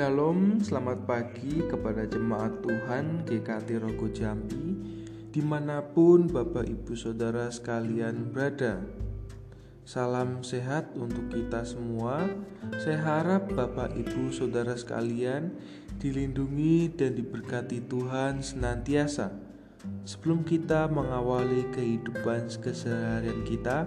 Shalom, selamat pagi kepada jemaat Tuhan GKT Rogo Jambi Di mana pun Bapak Ibu Saudara sekalian berada. Salam sehat untuk kita semua. Saya harap Bapak Ibu Saudara sekalian Dilindungi dan diberkati Tuhan senantiasa. Sebelum kita mengawali kehidupan keseharian kita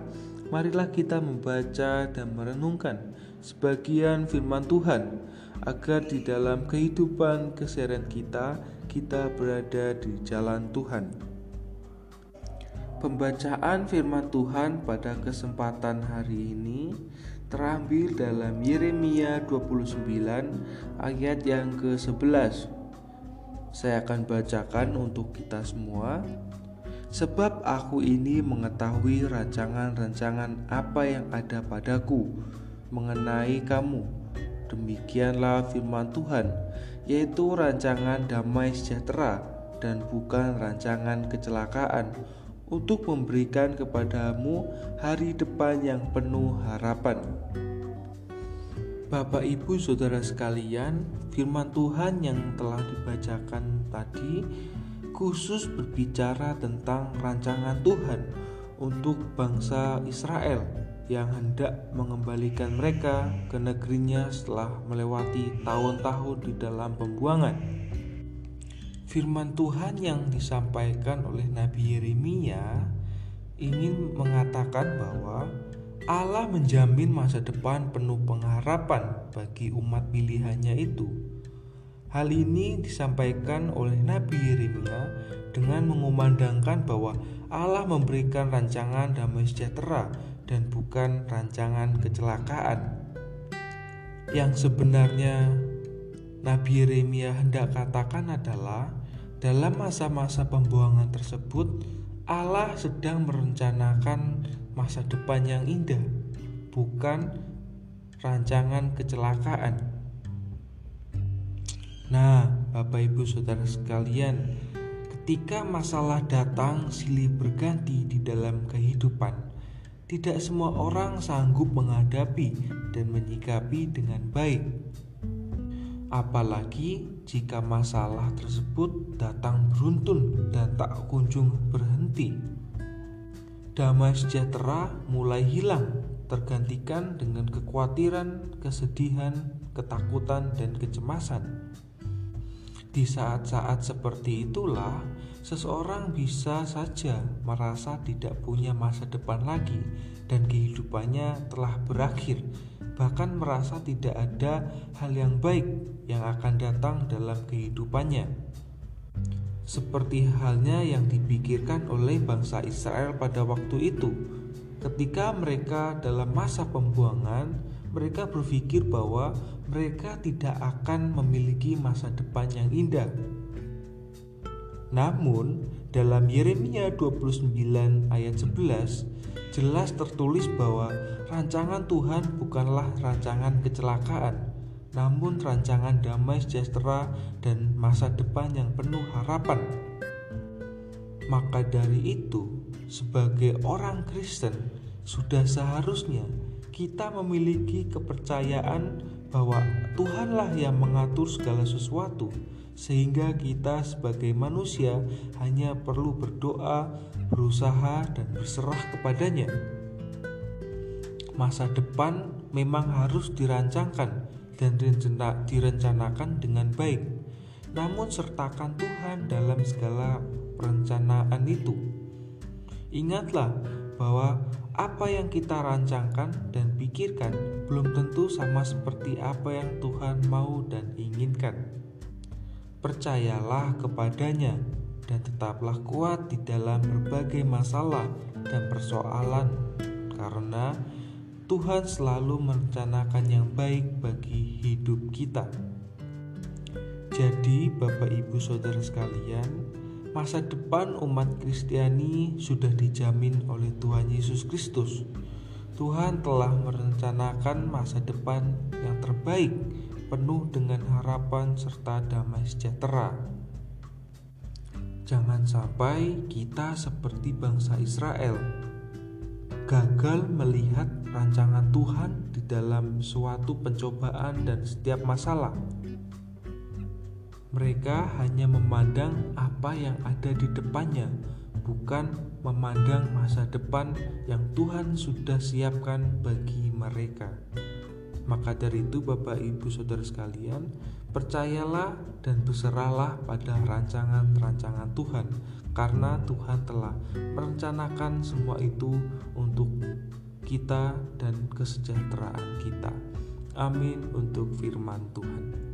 Marilah kita membaca dan merenungkan sebagian firman Tuhan agar di dalam kehidupan keseharian kita kita berada di jalan Tuhan. Pembacaan firman Tuhan pada kesempatan hari ini terambil dalam Yeremia 29 ayat yang ke-11. Saya akan bacakan untuk kita semua. Sebab aku ini mengetahui rancangan-rancangan apa yang ada padaku mengenai kamu, Demikianlah firman Tuhan, yaitu rancangan damai sejahtera dan bukan rancangan kecelakaan, untuk memberikan kepadamu hari depan yang penuh harapan. Bapak, ibu, saudara sekalian, firman Tuhan yang telah dibacakan tadi khusus berbicara tentang rancangan Tuhan untuk bangsa Israel yang hendak mengembalikan mereka ke negerinya setelah melewati tahun-tahun di dalam pembuangan. Firman Tuhan yang disampaikan oleh Nabi Yeremia ingin mengatakan bahwa Allah menjamin masa depan penuh pengharapan bagi umat pilihannya itu. Hal ini disampaikan oleh Nabi Yeremia dengan mengumandangkan bahwa Allah memberikan rancangan damai sejahtera dan bukan rancangan kecelakaan. Yang sebenarnya Nabi Yeremia hendak katakan adalah dalam masa-masa pembuangan tersebut Allah sedang merencanakan masa depan yang indah, bukan rancangan kecelakaan. Nah, Bapak Ibu Saudara sekalian, ketika masalah datang silih berganti di dalam kehidupan, tidak semua orang sanggup menghadapi dan menyikapi dengan baik. Apalagi jika masalah tersebut datang beruntun dan tak kunjung berhenti. Damai sejahtera mulai hilang, tergantikan dengan kekhawatiran, kesedihan, ketakutan, dan kecemasan. Di saat-saat seperti itulah seseorang bisa saja merasa tidak punya masa depan lagi dan kehidupannya telah berakhir, bahkan merasa tidak ada hal yang baik yang akan datang dalam kehidupannya. Seperti halnya yang dipikirkan oleh bangsa Israel pada waktu itu, ketika mereka dalam masa pembuangan, mereka berpikir bahwa mereka tidak akan memiliki masa depan yang indah. Namun, dalam Yeremia 29 ayat 11 jelas tertulis bahwa rancangan Tuhan bukanlah rancangan kecelakaan, namun rancangan damai sejahtera dan masa depan yang penuh harapan. Maka dari itu, sebagai orang Kristen, sudah seharusnya kita memiliki kepercayaan bahwa Tuhanlah yang mengatur segala sesuatu, sehingga kita sebagai manusia hanya perlu berdoa, berusaha, dan berserah kepadanya. Masa depan memang harus dirancangkan dan direncanakan dengan baik, namun sertakan Tuhan dalam segala perencanaan itu. Ingatlah bahwa apa yang kita rancangkan dan pikirkan belum tentu sama seperti apa yang Tuhan mau dan inginkan. Percayalah kepadanya dan tetaplah kuat di dalam berbagai masalah dan persoalan, karena Tuhan selalu merencanakan yang baik bagi hidup kita. Jadi, Bapak, Ibu, saudara sekalian, masa depan umat Kristiani sudah dijamin oleh Tuhan Yesus Kristus. Tuhan telah merencanakan masa depan yang terbaik, penuh dengan harapan serta damai sejahtera. Jangan sampai kita seperti bangsa Israel gagal melihat rancangan Tuhan di dalam suatu pencobaan dan setiap masalah. Mereka hanya memandang apa yang ada di depannya, bukan memandang masa depan yang Tuhan sudah siapkan bagi mereka. Maka dari itu, Bapak, Ibu, saudara sekalian, percayalah dan berserahlah pada rancangan-rancangan Tuhan, karena Tuhan telah merencanakan semua itu untuk kita dan kesejahteraan kita. Amin untuk firman Tuhan.